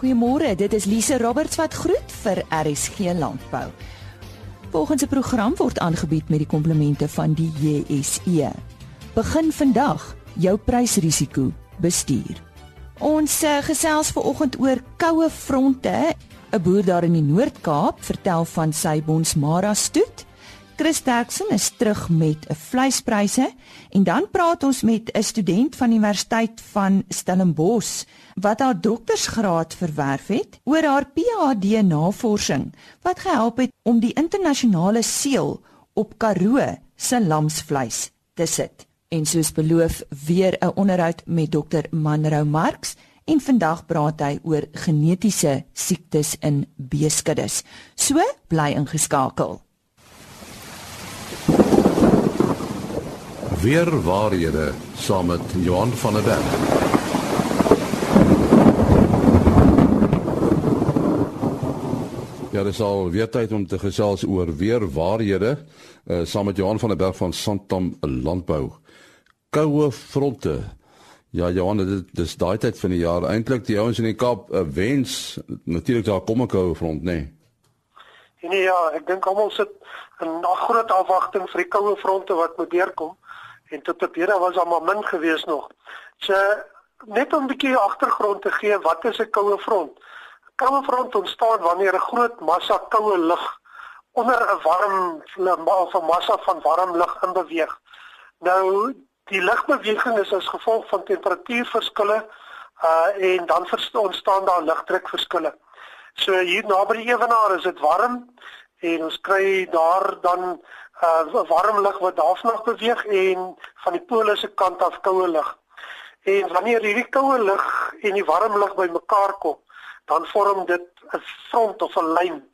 Goeiemôre, dit is Lise Roberts wat groet vir RSG Landbou. Volgens 'n program word aangebied met die komplemente van die JSE. Begin vandag jou prysrisiko bestuur. Ons uh, gesels ver oggend oor koue fronte. 'n Boer daar in die Noord-Kaap vertel van sy Bonsmara stoet Chris Terksen is terug met 'n vleispryse en dan praat ons met 'n student van Universiteit van Stellenbosch wat haar doktorsgraad verwerf het oor haar PhD navorsing wat gehelp het om die internasionale seël op Karoo se lamsvleis te sit. En soos beloof weer 'n onderhoud met dokter Manrou Marx en vandag praat hy oor genetiese siektes in beeskuddes. So bly ingeskakel. Weer waarhede saam met Johan van der Berg. Ja, dis al weer tyd om te gesels oor weer waarhede uh, saam met Johan van der Berg van Santam Landbou. Koue fronte. Ja, Johan, dit is daai tyd van die jaar. Eintlik die ouens in die Kaap uh, wens natuurlik daar kom 'n koue front, nê. Nee. nee ja, ek dink almal sit in 'n groot afwagting vir die koue fronte wat moet deurkom en tot op hierdie was almal min gewees nog. So net om 'n bietjie agtergrond te gee, wat is 'n koue front? 'n Koue front ontstaan wanneer 'n groot massa koue lug onder 'n warm of 'n massa van warm lug in beweeg. Nou die lugbeweging is as gevolg van temperatuurverskille uh en dan ontstaan daar lugdrukverskille. So hier naby die ewenaar is dit warm en ons kry daar dan uh warm lug wat daarvan beweeg en van die pole se kant af koue lug. En wanneer hierdie koue lug en die warm lug bymekaar kom, dan vorm dit 'n front of 'n lyn.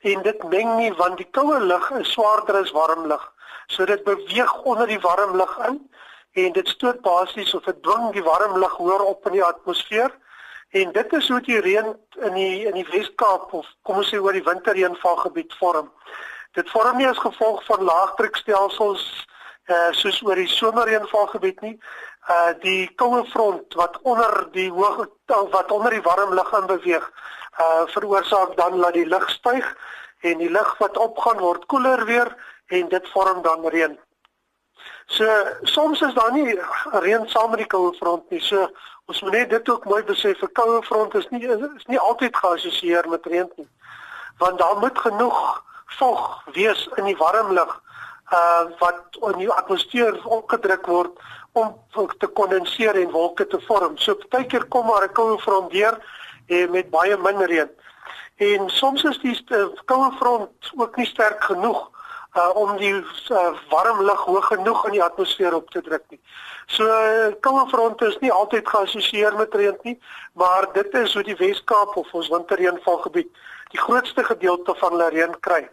En dit meng nie want die koue lug is swaarder as warm lug. So dit beweeg onder die warm lug in en dit stoot basies of dit dwing die warm lug hoër op in die atmosfeer. En dit is hoe die reën in die in die Wes-Kaap of kom ons sê oor die winterreënvalgebied vorm. Dit vorm nie as gevolg van laagdrukstelsels uh soos oor die somerreënvalgebied nie. Uh die koue front wat onder die hoë wat onder die warm lug in beweeg, uh veroorsaak dan dat die lug styg en die lug wat opgaan word koeler weer en dit vorm dan reën. So soms is daar nie reën saam met die koue front nie. So ons moet net dit ook mooi besef, 'n koue front is nie is nie altyd geassosieer met reën nie. Want daar moet genoeg vog wees in die warm lug uh wat in die atmosfeer opgedruk word om te kondenseer en wolke te vorm. So partykeer kom maar 'n koue front deur en met baie min reën. En soms is die koue front ook nie sterk genoeg uh om die uh, warm lug hoog genoeg in die atmosfeer op te druk nie. So uh, koue fronte is nie altyd geassosieer met reën nie, maar dit is hoe die Wes-Kaap of ons winterreënvalgebied die grootste gedeelte van hulle reën kry.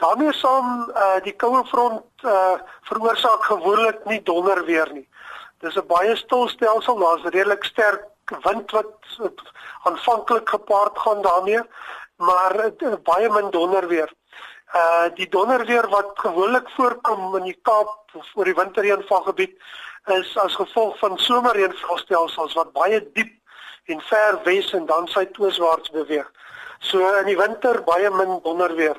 daarmee saam uh die koue front uh veroorsaak gewoonlik nie donder weer nie. Dis 'n baie stil stelsel, daar's redelik sterk wind wat aanvanklik gepaard gaan daarmee, maar uh, baie min donder weer. Uh die donder weer wat gewoonlik voorkom in die Kaap oor die winterreënvalgebied is as gevolg van somerreënvalstelsels wat baie diep en ver wes en dan suidooswaarts beweeg. So in die winter baie min donder weer.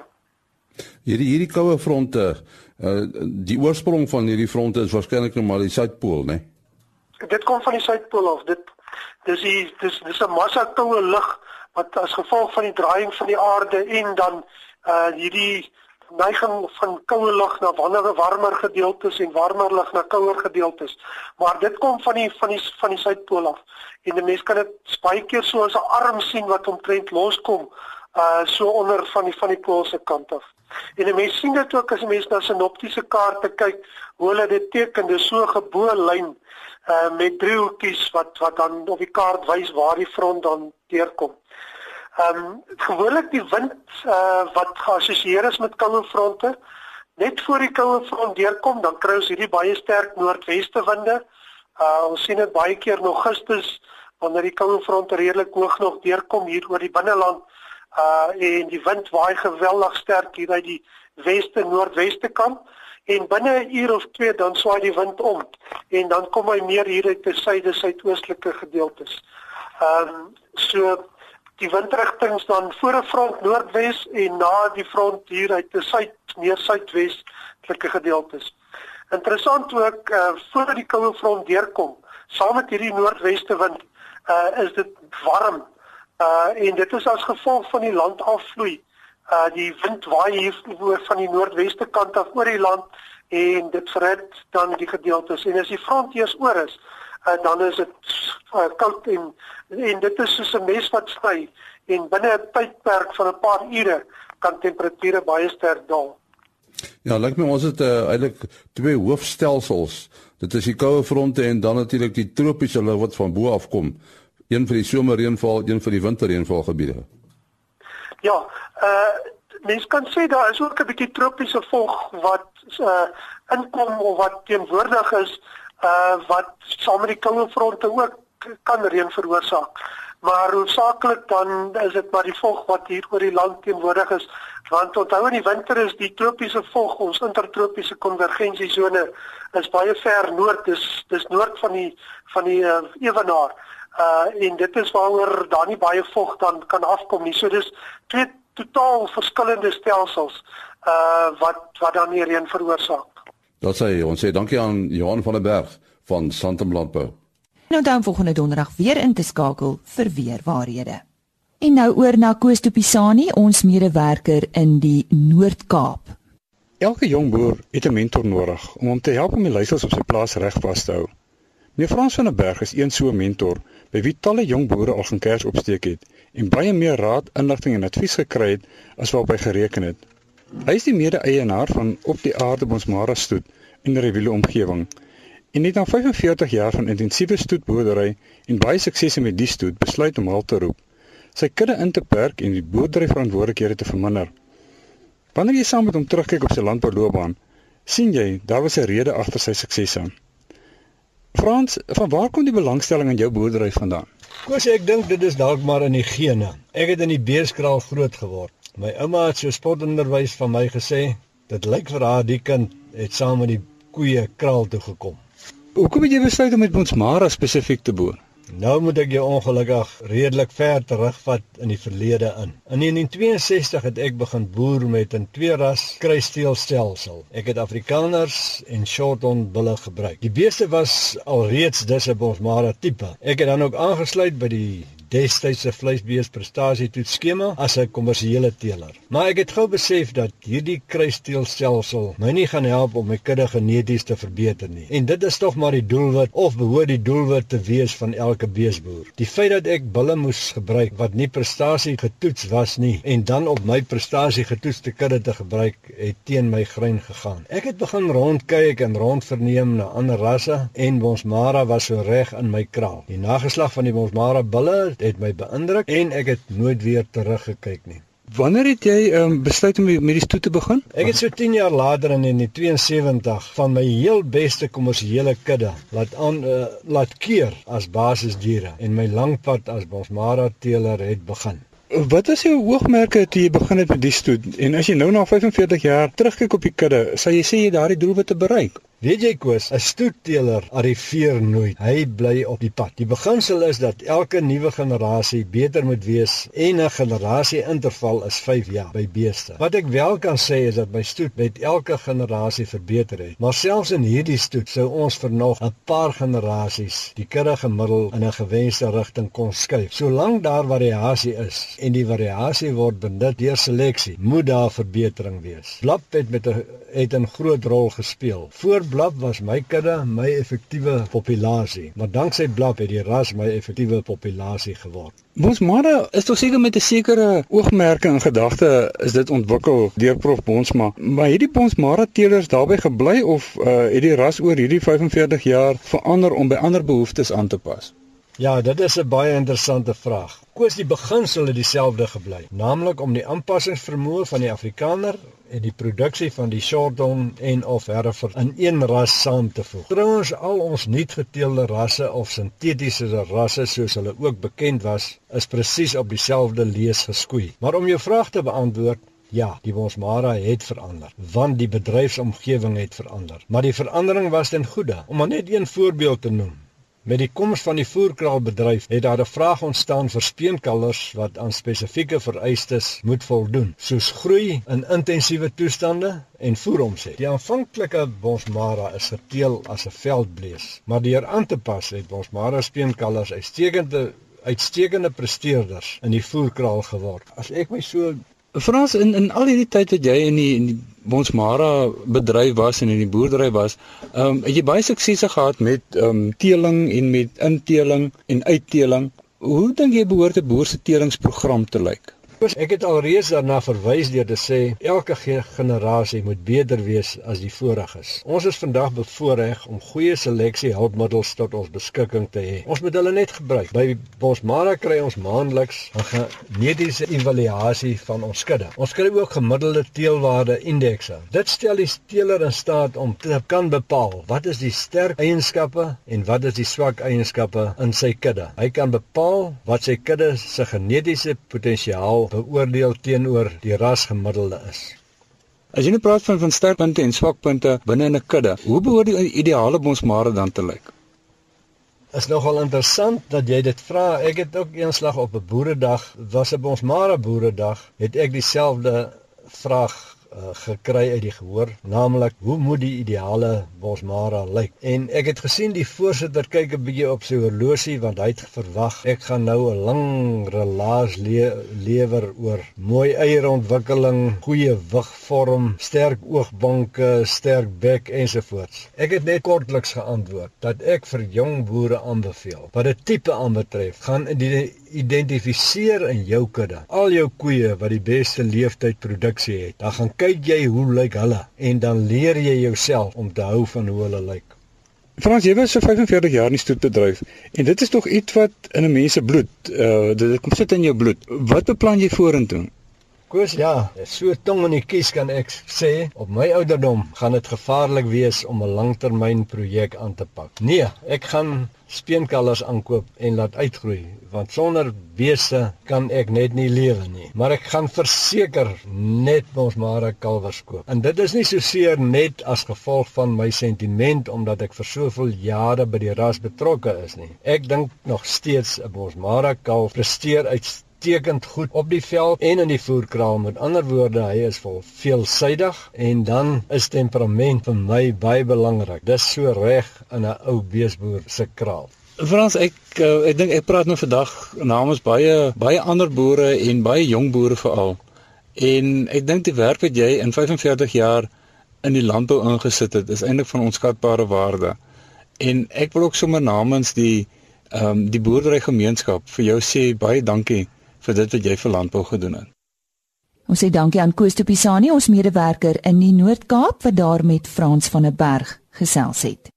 Hierdie hierdie koue fronte, uh, die oorsprong van hierdie fronte is waarskynlik nou maar die suidpool, né? Nee? Dit kom van die suidpool af. Dit dis die dis dis 'n massa koue lug wat as gevolg van die draaiing van die aarde en dan uh hierdie neiging van koue lug na wanneer warmer gedeeltes en warmer lug na kouer gedeeltes. Maar dit kom van die van die van die suidpool af. En 'n mens kan dit baie keer so as 'n arm sien wat omtrent loskom uh so onder van die van die poolse kant af. En 'n mens sien dit ook as 'n mens na sinoptiese kaarte kyk, hoe hulle dit teken, dis so 'n geboë lyn uh met driehoekies wat wat dan op die kaart wys waar die front dan deurkom. Ehm um, gewoonlik die wind uh wat geassosieer is met koue fronte net voor die koue front deurkom dan kry ons hierdie baie sterk noordweste winde. Uh ons sien dit baie keer in Augustus wanneer die koue front redelik hoog nog deurkom hier oor die binneland. Uh en die wind waai geweldig sterk hier uit die weste noordweste kant en binne 'n uur of twee dan swaai die wind om en dan kom hy meer hier uit die suide suidoostelike gedeeltes. Ehm um, so die windrigtings dan voor 'n front noordwes en na die front hier uit die suid meer suidwestelike gedeeltes. Interessant ook uh, voor die koue front deurkom, saam met hierdie noordweste wind, uh, is dit warm. Uh, en dit is as gevolg van die landafvloei. Uh die wind waai hier van die noordweste kant af oor die land en dit verhit dan die gedeeltes en as die front eers oor is, uh, dan is dit uh, koud en en dit is soos 'n mes wat sny en binne 'n tydperk van 'n paar ure kan temperature baie sterk daal. Ja, lyk my ons het uh, eintlik twee hoofstelsels. Dit is die koue fronte en dan natuurlik die tropiese lug wat van bo af kom. Een vir die somerreënval, een vir die winterreënval gebiede. Ja, uh mens kan sê daar is ook 'n bietjie tropiese vog wat uh inkom of wat teenwoordig is uh wat saam met die koue fronte ook kan reën veroorsaak. Maar hoofsaaklik dan is dit maar die vog wat hier oor die land teenwoordig is. Want onthou in die winter is die tropiese vog, ons intertropiese konvergensiesone is baie ver noord, dis dis noord van die van die uh, ewenaar. Uh en dit is waaroor daar nie baie vog dan kan afkom nie. So dis twee totaal verskillende stelsels uh wat wat dan die reën veroorsaak. Dat sê ons sê dankie aan Johan van der Berg van Santam Landbou. Nou dan volgende donderdag weer in te skakel vir weer waarhede. En nou oor na Koos Tupisani, ons medewerker in die Noord-Kaap. Elke jong boer het 'n mentor nodig om hom te help om die leiersels op sy plaas reg vas te hou. Meneer Frans van der Berg is een so 'n mentor by wie talle jong boere al gaan kers opsteek het en baie meer raad, inligting en advies gekry het as wat hy gereken het. Hy is die mede-eienaar van Op die Aarde Bonsmara stoet in die Rewiele omgewing. En net na 45 jaar van intensiewe stoetboerdery en baie suksese met die stoet, besluit om hul te roep. Sy kudde in te perk en die boerdery verantwoordelikhede te verminder. Wanneer jy saam met hom terugkyk op sy landbouloopbaan, sien jy daar was 'n rede agter sy suksese. Frans, van waar kom die belangstelling in jou boerdery vandaan? Koos ek dink dit is dalk maar in die gene. Ek het in die beeskraal groot geword. My ouma het so spotonderwys van my gesê, dit lyk vir haar die kind het saam met die koeie kraal toe gekom. Hoekom het jy besluit om met Bonsmara spesifiek te boer? Nou moet ek jou ongelukkig redelik ver terugvat in die verlede in. In 1962 het ek begin boer met 'n twee-ras kruissteelstelsel. Ek het Afrikaners en Shorthorn bulle gebruik. Die beeste was alreeds dis 'n Bonsmara tipe. Ek het dan ook aangesluit by die destydse vleisbeesprestasietoets skema as 'n kommersiële teeler. Maar ek het gou besef dat hierdie kruissteelstelsel my nie gaan help om my kudde geneties te verbeter nie. En dit is tog maar die doelwit of behoort die doelwit te wees van elke beesboer. Die feit dat ek bulle moes gebruik wat nie prestasie getoets was nie en dan op my prestasie getoetste kudde te gebruik, het teen my grein gegaan. Ek het begin rondkyk en rondverneem na ander rasse en Bonsmara was so reg in my kraal. Die nageslag van die Bonsmara bulle het my beïndruk en ek het nooit weer teruggekyk nie. Wanneer het jy um, besluit om met die stoet te begin? Ek het so 10 jaar later in 1972 van my heel beste kommersiële kudde laat aan uh, laat keer as basisdiere en my langpad as bosmara teeler het begin. Wat is jou hoogmerke toe jy begin het met die stoet? En as jy nou na 45 jaar terugkyk op die kudde, sal jy sê jy daardie doelwit te bereik? Weet jy Koos, 'n stoetteeler arriveer nooit. Hy bly op die pad. Die beginsel is dat elke nuwe generasie beter moet wees en 'n generasie interval is 5 jaar by beeste. Wat ek wel kan sê is dat my stoet met elke generasie verbeter het. Maar selfs in hierdie stoet sou ons vir nog 'n paar generasies die kudde gemiddel in 'n gewenste rigting kon skuif. Solank daar variasie is en die variasie word benut deur seleksie, moet daar verbetering wees. Blap het met 'n het 'n groot rol gespeel. Voor blap was my kudde my effektiewe populasie, maar danksy blap het die ras my effektiewe populasie geword. Bonsmara is tog seker met 'n sekere oogmerke in gedagte is dit ontwikkel deur Prof Bonsma, maar het die Bonsmara teelers daarbey gebly of uh, het die ras oor hierdie 45 jaar verander om by ander behoeftes aan te pas? Ja, dit is 'n baie interessante vraag. Koos die beginsel het dieselfde gebly, naamlik om die aanpassingsvermoë van die Afrikaner en die produksie van die shorthorn en of herder in een ras saam te voeg. Trouwens al ons nuutgeteelde rasse of sintetiese rasse soos hulle ook bekend was, is presies op dieselfde lees geskoei. Maar om jou vraag te beantwoord, Ja, die Bosmara het verander, want die bedryfsomgewing het verander. Maar die verandering was ten goeie. Om maar net een voorbeeld te noem. Met die koms van die voerkraalbedryf het daar 'n vraag ontstaan vir speenkalvers wat aan spesifieke vereistes moet voldoen, soos groei in intensiewe toestande en voeromset. Die aanvanklike Bonsmara is geteel as 'n veldblees, maar deur aan te pas het Bonsmara speenkalvers uitstekende uitstekende presteerders in die voerkraal geword. As ek my so Frans in in al hierdie tyd wat jy in die in die Bonsmara bedryf was en in die boerdery was, ehm um, het jy baie suksese gehad met ehm um, teeling en met inteling en uitteling. Hoe dink jy behoort 'n boer se telingsprogram te lyk? Ek het alreeds daarna verwys deur te sê elke generasie moet beter wees as die voriges. Ons is vandag bevoorreg om goeie seleksie hulpmiddels tot ons beskikking te hê. Ons moet hulle net gebruik. By Bosmara kry ons maandeliks 'n genetiese evaluasie van ons kudde. Ons kry ook gemiddelde teelwaarde indekse. Dit stel die teeler in staat om te kan bepaal wat is die sterk eienskappe en wat is die swak eienskappe in sy kudde. Hy kan bepaal wat sy kudde se genetiese potensiaal beoordeel teenoor die rasgemiddelde is. As jy nou praat van van sterkpunte en swakpunte binne 'n kudde, hoe behoort die ideale bonsmare dan te lyk? Is nogal interessant dat jy dit vra. Ek het ook eenslag op 'n boeredag, was 'n bonsmare boeredag, het ek dieselfde vraag uh, gekry uit die gehoor, naamlik hoe moet die ideale bosmara lyk? En ek het gesien die voorsitter kyk 'n bietjie op sy horlosie want hy het verwag ek gaan nou 'n lang relaas le lewer oor mooi eierontwikkeling, goeie wigvorm, sterk oogbanke, sterk bek ensovoorts. Ek het net kortliks geantwoord dat ek vir jong boere aanbeveel wat dit tipe aanbetref, gaan die identifiseer in jou kudde al jou koeie wat die beste leeftyd produksie het. Dan gaan kyk jy hoe lyk hulle en dan leer jy jouself om te hou van hoe hulle lyk. Frans, jy was so 45 jaar in die stoetbedryf en dit is tog iets wat in 'n mens se bloed, uh dit sit in jou bloed. Wat beplan jy vorentoe? Koos, ja, so tong in die kies kan ek sê, op my ouderdom gaan dit gevaarlik wees om 'n langtermyn projek aan te pak. Nee, ek gaan speenkalvers aankoop en laat uitgroei want sonder beeste kan ek net nie lewe nie. Maar ek gaan verseker net ons mare kalvers koop. En dit is nie so seer net as gevolg van my sentiment omdat ek vir soveel jare by die ras betrokke is nie. Ek dink nog steeds 'n bosmara kalf presteer uitstekend goed op die veld en in die voerkraal met ander woorde hy is vol veelsidig en dan is temperament vir my baie belangrik dis so reg in 'n ou beesboer se kraal Frans ek uh, ek dink ek praat nou vandag namens baie baie ander boere en baie jong boere veral. En ek dink die werk wat jy in 45 jaar in die landbou ingesit het, is eintlik van onskatbare waarde. En ek wil ook sommer namens die ehm um, die boerdery gemeenskap vir jou sê baie dankie vir dit wat jy vir landbou gedoen het. Ons sê dankie aan Koos de Pisani, ons medewerker in die Noord-Kaap wat daar met Frans van der Berg gesels het.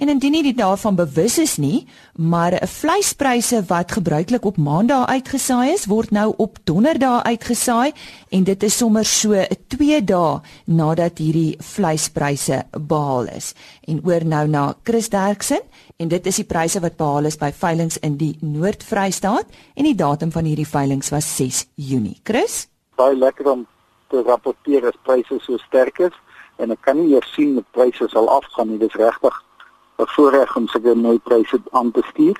En indien nie daarvan bewus is nie, maar 'n vleispryse wat gebruiklik op maandag uitgesaai is, word nou op donderdag uitgesaai en dit is sommer so 'n 2 dae nadat hierdie vleispryse behaal is. En oor nou na Chris Derksen en dit is die pryse wat behaal is by veilinge in die Noord-Vrystaat en die datum van hierdie veilinge was 6 Junie. Chris? Baie lekker om te rapporteer as pryse so sterk is en ek kan nie eers sien dat pryse sal afgaan nie. Dit is regtig 'n voorreg om sulke mooi pryse aan te stuur.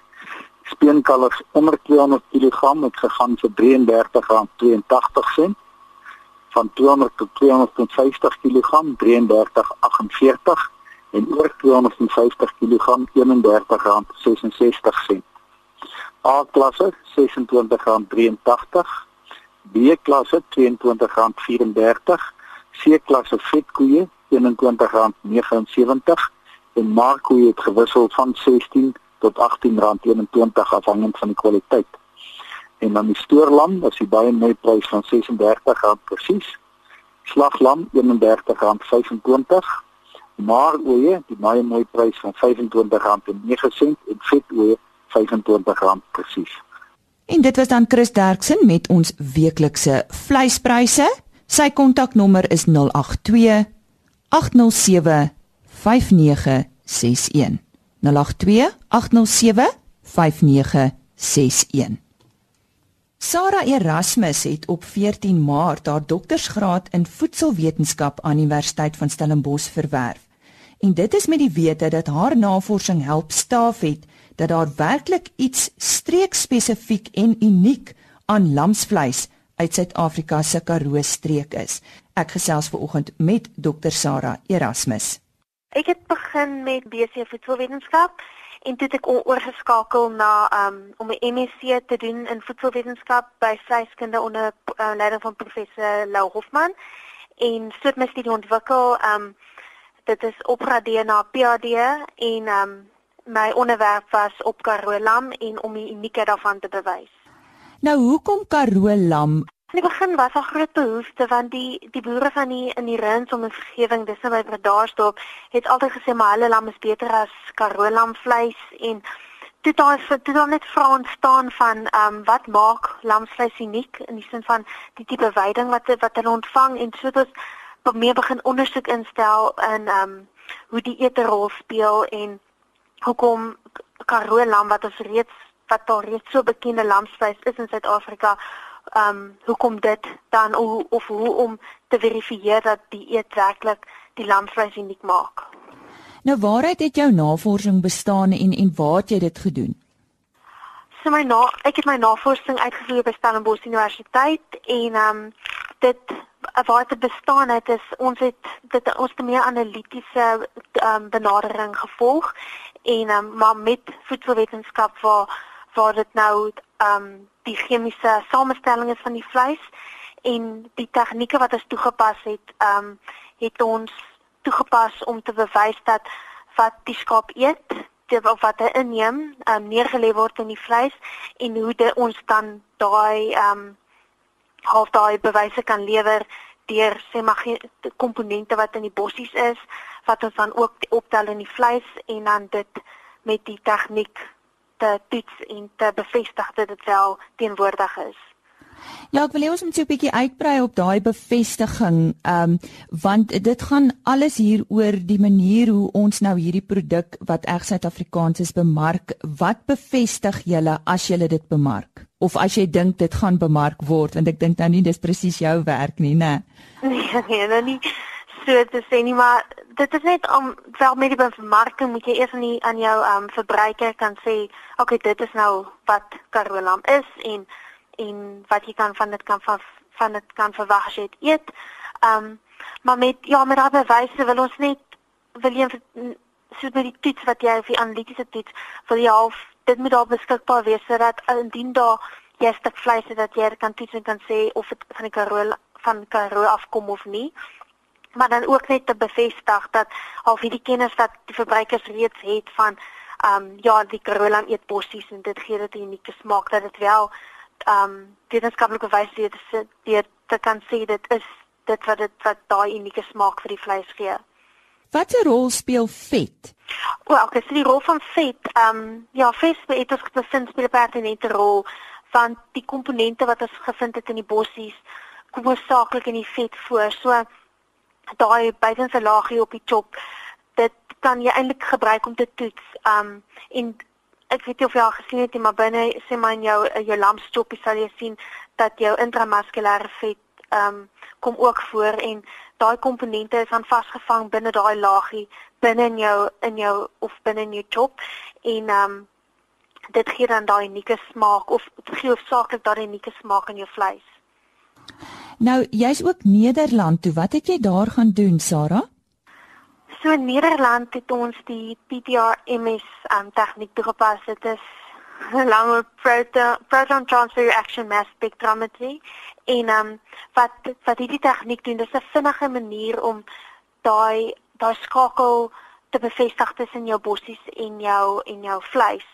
Speenkalvers onder 200 kg het gegaan vir R33.82 van 200 tot 250 kg R33.48 en oor 250 kg R31.66. A klasse R26.83, B klasse R22.34, C klasse vetkoeie R21.79 en markkoe het gewissel van 16 tot 18 rand 21 afhangend van die kwaliteit. En dan die stoorlam, as jy baie mooi prys van 36 rand presies. Slaglam 31 rand 25. Maaroeie, die baie mooi prys van 25 rand en 9 sent en vetoeie 25 rand presies. En dit was dan Chris Derksen met ons weeklikse vleispryse. Sy kontaknommer is 082 807 5961 Sarah Erasmus het op 14 Maart haar doktorsgraad in voedselwetenskap aan Universiteit van Stellenbosch verwerf. En dit is met die wete dat haar navorsing help staaf het dat daar werklik iets streekspesifiek en uniek aan lamsvleis uit Suid-Afrika se Karoo streek is. Ek gesels ver oggend met Dr Sarah Erasmus. Ek het begin met BC voedselwetenskap en toe het ek oorgeskakel na um om 'n MSc te doen in voedselwetenskap by vleiskunde onder uh, leiding van professor Lou Hofman en so het my studie ontwikkel um dit is opgradeer na PhD en um my onderwerp was op Karoo lam en om die uniekheid daarvan te bewys. Nou hoekom Karoo lam? In die begin was daar groot behoefte want die die boere van die in die Rins om 'n vergewing dis nou by Bredasdorp het altyd gesê maar hulle lam is beter as Karoo lam vleis en dit daar dit daar net vra ontstaan van ehm um, wat maak lamsvleis uniek in die sin van die tipe veiding wat wat hulle ontvang en so dit meer begin ondersoek instel in ehm um, hoe die eterrol speel en hoekom Karoo lam wat ons reeds wat daar reeds so bekende lamsvleis is in Suid-Afrika ehm um, hoekom dit dan of, of hoe om te verifieer dat die eet werklik die lamsvleis uniek maak. Nou waaruit het jou navorsing bestaan en en waar het jy dit gedoen? So my na ek het my navorsing uitgevoer by Stellenbosch Universiteit en ehm um, dit dit bestaan het is ons het dit ons het meer analitiese um, benadering gevolg en um, maar met voedselwetenskap waar waar dit nou um die chemiese samestelling is van die vleis en die tegnieke wat ons toegepas het um het ons toegepas om te bewys dat wat die skaap eet of wat hy inneem um neergelê word in die vleis en hoe dit ons dan daai um half daai bewyse kan lewer deur sê maar komponente wat in die bossies is wat ons dan ook optel in die vleis en dan dit met die tegniek te toets en te bevestig dat dit wel teenwoordig is. Ja, ek wil hê ons moet so 'n bietjie uitbrei op daai bevestiging, ehm um, want dit gaan alles hier oor die manier hoe ons nou hierdie produk wat reg Suid-Afrikaans is bemark. Wat bevestig julle as julle dit bemark? Of as jy dink dit gaan bemark word, want ek dink nou nie dis presies jou werk nie, né? Nee, nee, nou nie so te sê nie, maar dit is net om wel met die bemarking moet jy eers aan die aan jou ehm um, verbruiker kan sê, okay, dit is nou wat Karoo lam is en en wat jy kan van dit kan van van dit kan verwag as jy dit eet. Ehm um, maar met ja, met daardie bewyse wil ons net wil jy so met die toets wat jy vir analitiese toets vir die half dit moet daar beskikbaar wees sodat indien daar jy 'n stuk vleis het dat jy kan toets en kan sê of dit van die karoo van karoo afkom of nie. Maar dan ook net te bevestig dat half hierdie kennis wat die verbruikers reeds het van ehm um, ja, die karoo lam eet bossies en dit gee dit 'n unieke smaak dat dit wel um wetenskaplike bewys dit is dit te kan sê dit is dit wat dit wat daai unieke smaak vir die vleis gee. Watter rol speel vet? Wel, ek sê die rol van vet, um ja, vet het ons gevind speel 'n pertinente rol van die komponente wat ons gevind het in die bossies kom hoofsaaklik in die vet voor. So daai buitenste laagie op die chop, dit kan jy eintlik gebruik om te toets. Um en ek weet nie of jy al gesien het nie, maar binne sê maar in jou jou lampstoppie sal jy sien dat jou intramuskulêre vet ehm um, kom ook voor en daai komponente is aan vasgevang binne daai laagie binne in jou in jou of binne in jou chop en ehm um, dit gee dan daai unieke smaak of gee hoofsaaklik daai unieke smaak in jou vleis. Nou, jy's ook Nederland toe. Wat het jy daar gaan doen, Sarah? So in Nederland het ons die PTR-MS um, tegniek toegepas. Dit is 'n lange proton, proton transfer reaction mass spectrometry en um, wat wat hierdie tegniek doen, dis 'n vinnige manier om daai daai skakel te bevestig tussen jou bossies en jou en jou vleis.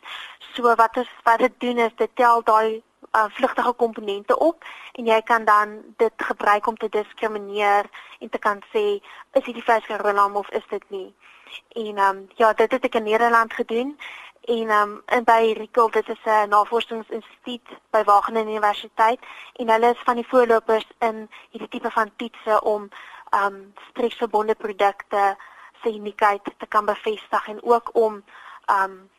So wat is wat dit doen is dit tel daai uh, vlugtige komponente op en jy kan dan dit gebruik om te diskrimineer en te kan sê is hierdie vleis gerolam of is dit nie. En ehm um, ja, dit het ek in Nederland gedoen en ehm um, in by Rikkel, dit is 'n navorsingsinstituut by Wageningen Universiteit en hulle is van die voorlopers in hierdie tipe van toetse om ehm um, streeksverbonde produkte se uniekheid te kan bevestig en ook om ehm um,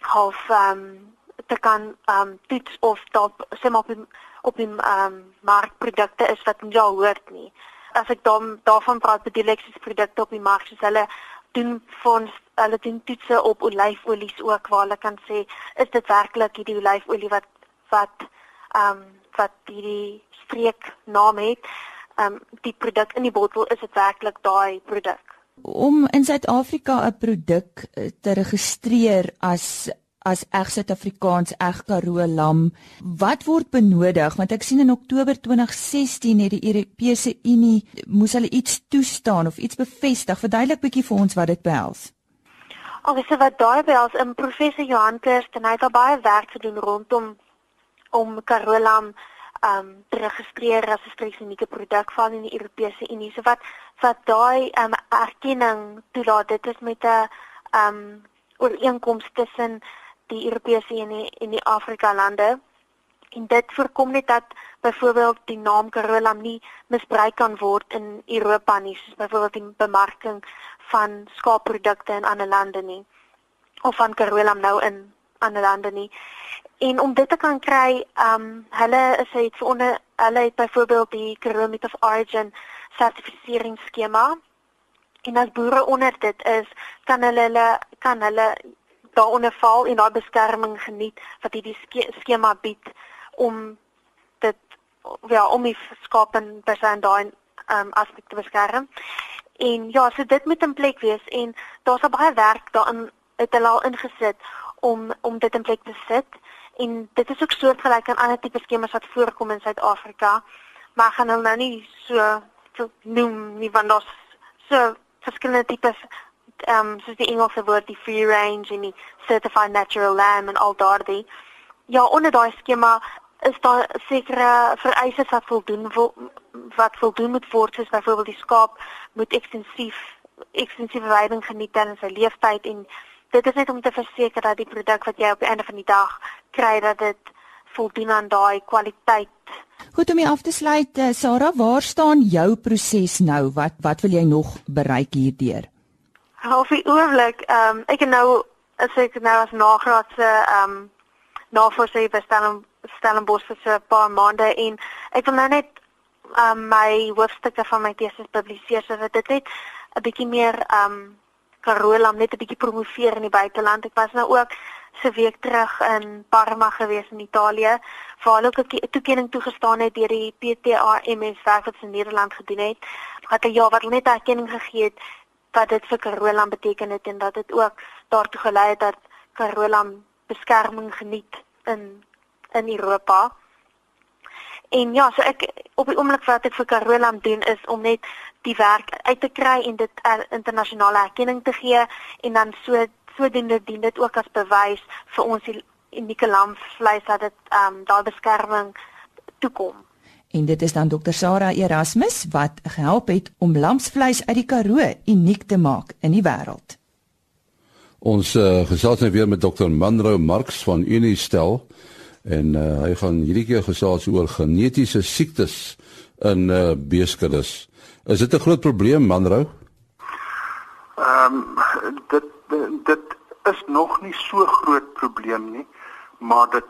half ehm um, te kan ehm um, toets of dalk sê maar op die op die ehm um, markprodukte is wat nie al hoort nie. As ek dan daarvan praat bedoel ek dis produkte op die mark soos hulle doen fonds hulle doen toetse op olyfolies ook waar hulle kan sê is dit werklik hierdie olyfolie wat wat ehm um, wat hierdie streek naam het ehm um, die produk in die bottel is dit werklik daai produk om in Suid-Afrika 'n produk eh, te registreer as as eg Suid-Afrikaans eg Karoo lam. Wat word benodig? Want ek sien in Oktober 2016 het die Europese Unie moes hulle iets toestaan of iets bevestig. Verduidelik bietjie vir ons wat dit behels. Alhoewel wat daai behels in professor Johan Kirsten hy het al baie werk gedoen rondom om Karoo lam um te registreer as 'n streeksunieke produk van in die Europese Unie. So wat wat daai um erkenning toelaat, dit is met 'n um ooreenkoms tussen die Europese Unie en die Afrika lande. En dit voorkom net dat byvoorbeeld die naam Carolam nie misbruik kan word in Europa nie, soos byvoorbeeld die bemarking van skaapprodukte in ander lande nie of van Carolam nou in ander lande nie. En om dit te kan kry, ehm um, hulle is het vir onder hulle het byvoorbeeld die Kilometer of Origin sertifiseringsskema. En as boere onder dit is, kan hulle hulle kan hulle daaronder val en daai beskerming geniet wat hierdie skema bied om dit ja, om die skaap en persoon daai ehm um, aspek te beskerm. En ja, so dit moet in plek wees en daar's baie werk daarin het hulle al ingesit om om dit in plek te sit en dit is ook soortgelyk aan ander tipe skemas wat voorkom in Suid-Afrika. Maar gaan hulle nou nie so so noem nie want daar's so verskillende tipes ehm um, soos die Engelse woord die free range en die certified natural lamb en al daardie. Ja, onder daai skema is daar sekere vereistes wat voldoen wat voldoen moet word soos byvoorbeeld die skaap moet ekstensief ekstensief veiding geniet tydens sy leeftyd en dit is net om te verseker dat die produk wat jy op die einde van die dag kry dat dit voldoen aan daai kwaliteit. Goed om jy af te sluit, uh, Sarah, waar staan jou proses nou? Wat wat wil jy nog bereik hierdeur? Half die oomblik, ehm um, ek het nou as ek nou as nagraadse ehm um, navorser by Stellenbosch Stellenbosch vir 'n paar maande en ek wil nou net um, my hoofstukke van my teses publiseer sodat dit net 'n bietjie meer ehm um, Karolam net 'n bietjie promoveer in die buiteland. Ek was nou ook se week terug in Parma gewees in Italië waar hulle ook 'n toekenning toegestaan het deur die PTAMS werk wat se Nederland gedoen het. Wat ja, wat hulle net 'n erkenning gegee het wat dit vir Karolam beteken het en dat dit ook daartoe gelei het dat Karolam beskerming geniet in in Europa. En ja, so ek op die oomblik wat ek vir Karolam doen is om net die werk uit te kry en dit er, internasionale erkenning te gee en dan so sodoende dien dit ook as bewys vir ons unieke lamvleis dat dit ehm um, daai beskerming toekom. En dit is dan Dr Sarah Erasmus wat gehelp het om lamsvleis uit die Karoo uniek te maak in die wêreld. Ons uh, gesels nou weer met Dr Manrou Marx van Unistel en uh, hy gaan hierdie keer gesels oor genetiese siektes in uh, beeskuddes. Is dit 'n groot probleem, Manrou? Ehm um, dit dit is nog nie so groot probleem nie, maar dit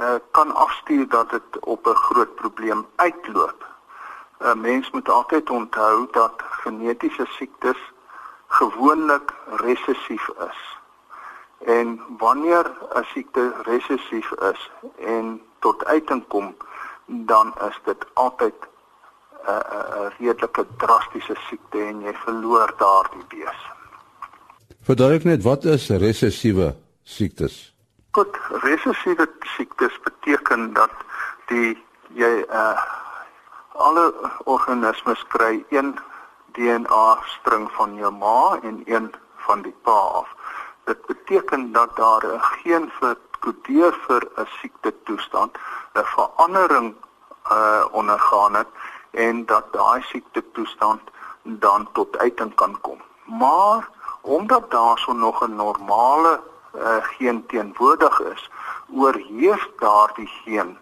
uh, kan afstuur dat dit op 'n groot probleem uitloop. 'n uh, Mens moet altyd onthou dat genetiese siektes gewoonlik resessief is. En wanneer 'n siekte resessief is en tot uiting kom, dan is dit altyd 'n 'n redelike drastiese siekte en jy verloor daardie bees. Verduidelik net wat is resessiewe siektes? Goed, resessiewe siektes beteken dat die jy uh alle organismes kry een DNA string van jou ma en een van die pa af. Dit beteken dat daar 'n geen verkodeer vir 'n siekte toestand, 'n verandering uh ondergaan het en dat daai siekte toestand dan tot uiting kan kom. Maar omdat daar so nog 'n normale uh, geen teenwoordig is, oorheers daardie geen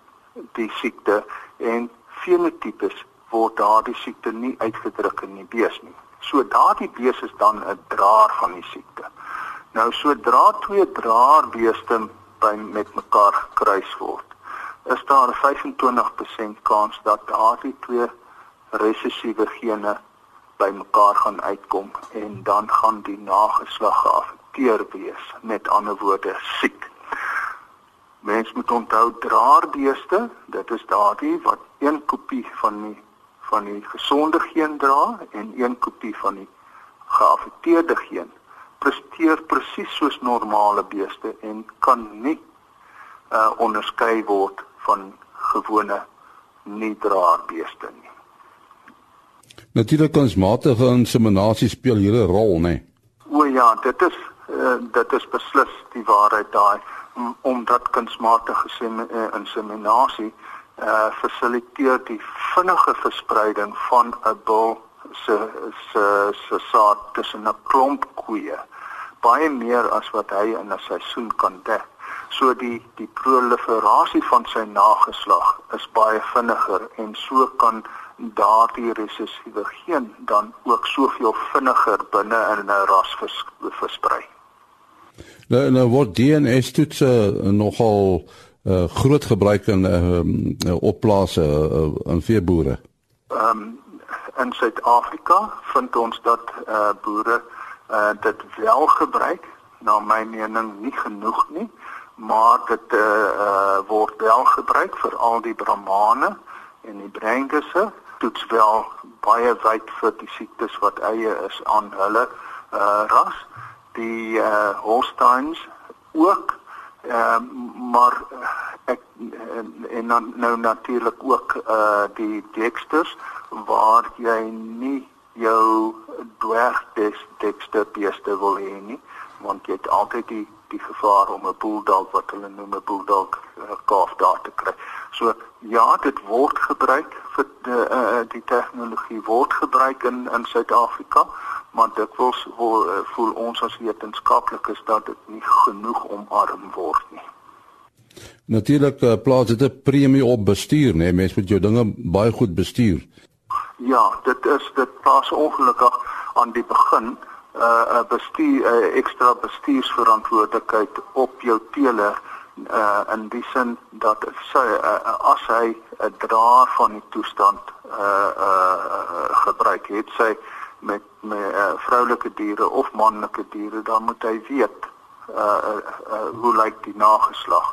die siekte en fenotipes word daardie siekte nie uitgedruk in die bees nie. So daardie bees is dan 'n draer van die siekte. Nou sodra twee draerbeeste by met mekaar gekruis word, is daar 'n 25% kans dat daardie twee resessiewe gene bymekaar gaan uitkom en dan gaan die nageslag geaffekteer wees met ander woorde siek. Mens moet onthou draerbeeste, dit is daardie wat een kopie van die van die gesonde geen dra en een kopie van die geaffekteerde geen presteer presies soos normale beeste en kan nie uh onderskei word van gewone nie draerbeeste nie. Natuurlik kunsmatige inseminasie speel hier 'n rol, né? O ja, dit is uh, dit is beslis die waarheid daai omdat kunsmatige uh, inseminasie uh fasiliteer die vinnige verspreiding van 'n bil se se se saad tussen 'n klomp koeie baie meer as wat hy in 'n seisoen kan dek. So die die proliferasie van sy nageslag is baie vinniger en so kan daardie resessiewe geen dan ook soveel vinniger binne in 'n ras vers, versprei. Nou nou word DNA toetse nogal uh, groot gebruik in uh, opplase uh, in veeboere. Ehm um, in Suid-Afrika vind ons dat uh, boere uh, dit wel gebruik. Na my mening nie genoeg nie maar dit uh, uh, word wel gebruik vir al die brahmane en die brengese. Toets wel baie wyd vir die siektes wat eie is aan hulle uh, ras die uh, holsteins ook uh, maar ek en, en dan nou natuurlik ook uh, die dexters waar jy nie jou dwergdekste beeste wil hê nie want jy het altyd die die gevaar om 'n bulldog wat hulle noem 'n bulldog kalf daar te kry. So ja, dit word gebruik vir die uh, die tegnologie word gebruik in in Suid-Afrika, maar dit wil uh, voel ons as wetenskaplikes dat dit nie genoeg omarm word nie. Natuurlik uh, plaas dit 'n premie op bestuur, né? Nee? Mense moet jou dinge baie goed bestuur. Ja, dit is dit plaas ongelukkig aan die begin 'n uh, uh, bestuur 'n uh, ekstra bestuursverantwoordelikheid op jou teeler uh, in die sin dat sy uh, as hy 'n draer van die toestand uh, uh, uh, gebruik het, sy met met uh, vroulike diere of manlike diere, dan moet hy weet uh, uh, uh, hoe lyk die nageslag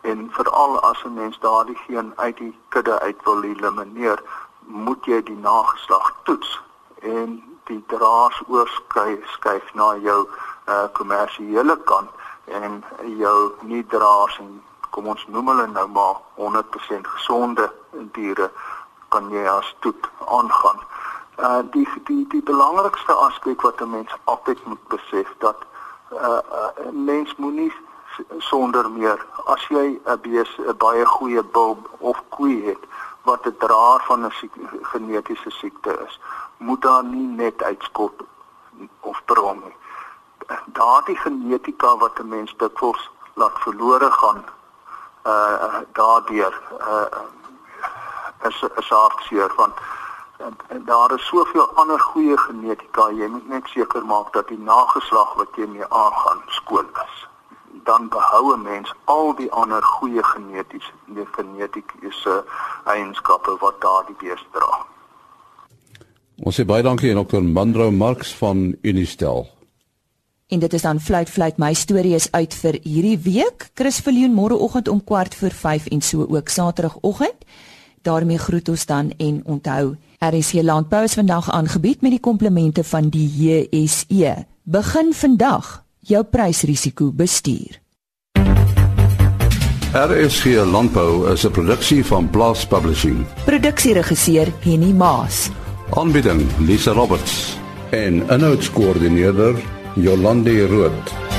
en veral as 'n mens daardie geen uit die kudde uit wil elimineer moet jy die nageslag toets en die draers oorskuif skuif na jou uh kommersiële kant en jou nie draers en kom ons noem hulle nou maar 100% gesonde diere kan jy as toet aangaan. Uh die die die belangrikste aspek wat 'n mens altyd moet besef dat uh 'n uh, mens moenie sonder meer as jy 'n bees 'n baie goeie bul of koei het wat 'n draer van 'n genetiese siekte is, moet daar nie net uitskot of bron nie. Daardie genetika wat 'n mens dikwels laat verlore gaan uh daardeur uh is is hartseer want en, en daar is soveel ander goeie genetika jy moet net seker maak dat die nageslag wat jy mee aangaan skoon is dan behou 'n mens al die ander goeie genetiese genetiese eienskappe wat daardie beeste dra. Ons sê baie dankie aan Dr. Mandro Marx van Unistel. En dit is dan fluit fluit my storie is uit vir hierdie week. Chris Viljoen môreoggend om kwart voor 5 en so ook saterdagoggend. Daarmee groet ons dan en onthou RC Landbou is vandag aangebied met die komplemente van die JSE. Begin vandag jou prysrisiko bestuur. RSG Landbou is 'n produksie van Blast Publishing. Produksieregisseur Henny Maas. Aanbieding Lisa Roberts en 'n notas koördineerder Jolande Rooi.